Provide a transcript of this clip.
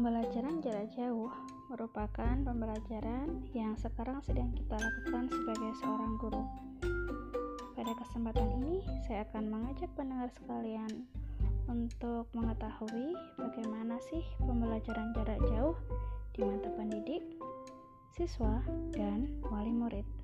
Pembelajaran jarak jauh merupakan pembelajaran yang sekarang sedang kita lakukan sebagai seorang guru. Pada kesempatan ini, saya akan mengajak pendengar sekalian untuk mengetahui bagaimana sih pembelajaran jarak jauh di mata pendidik, siswa, dan wali murid.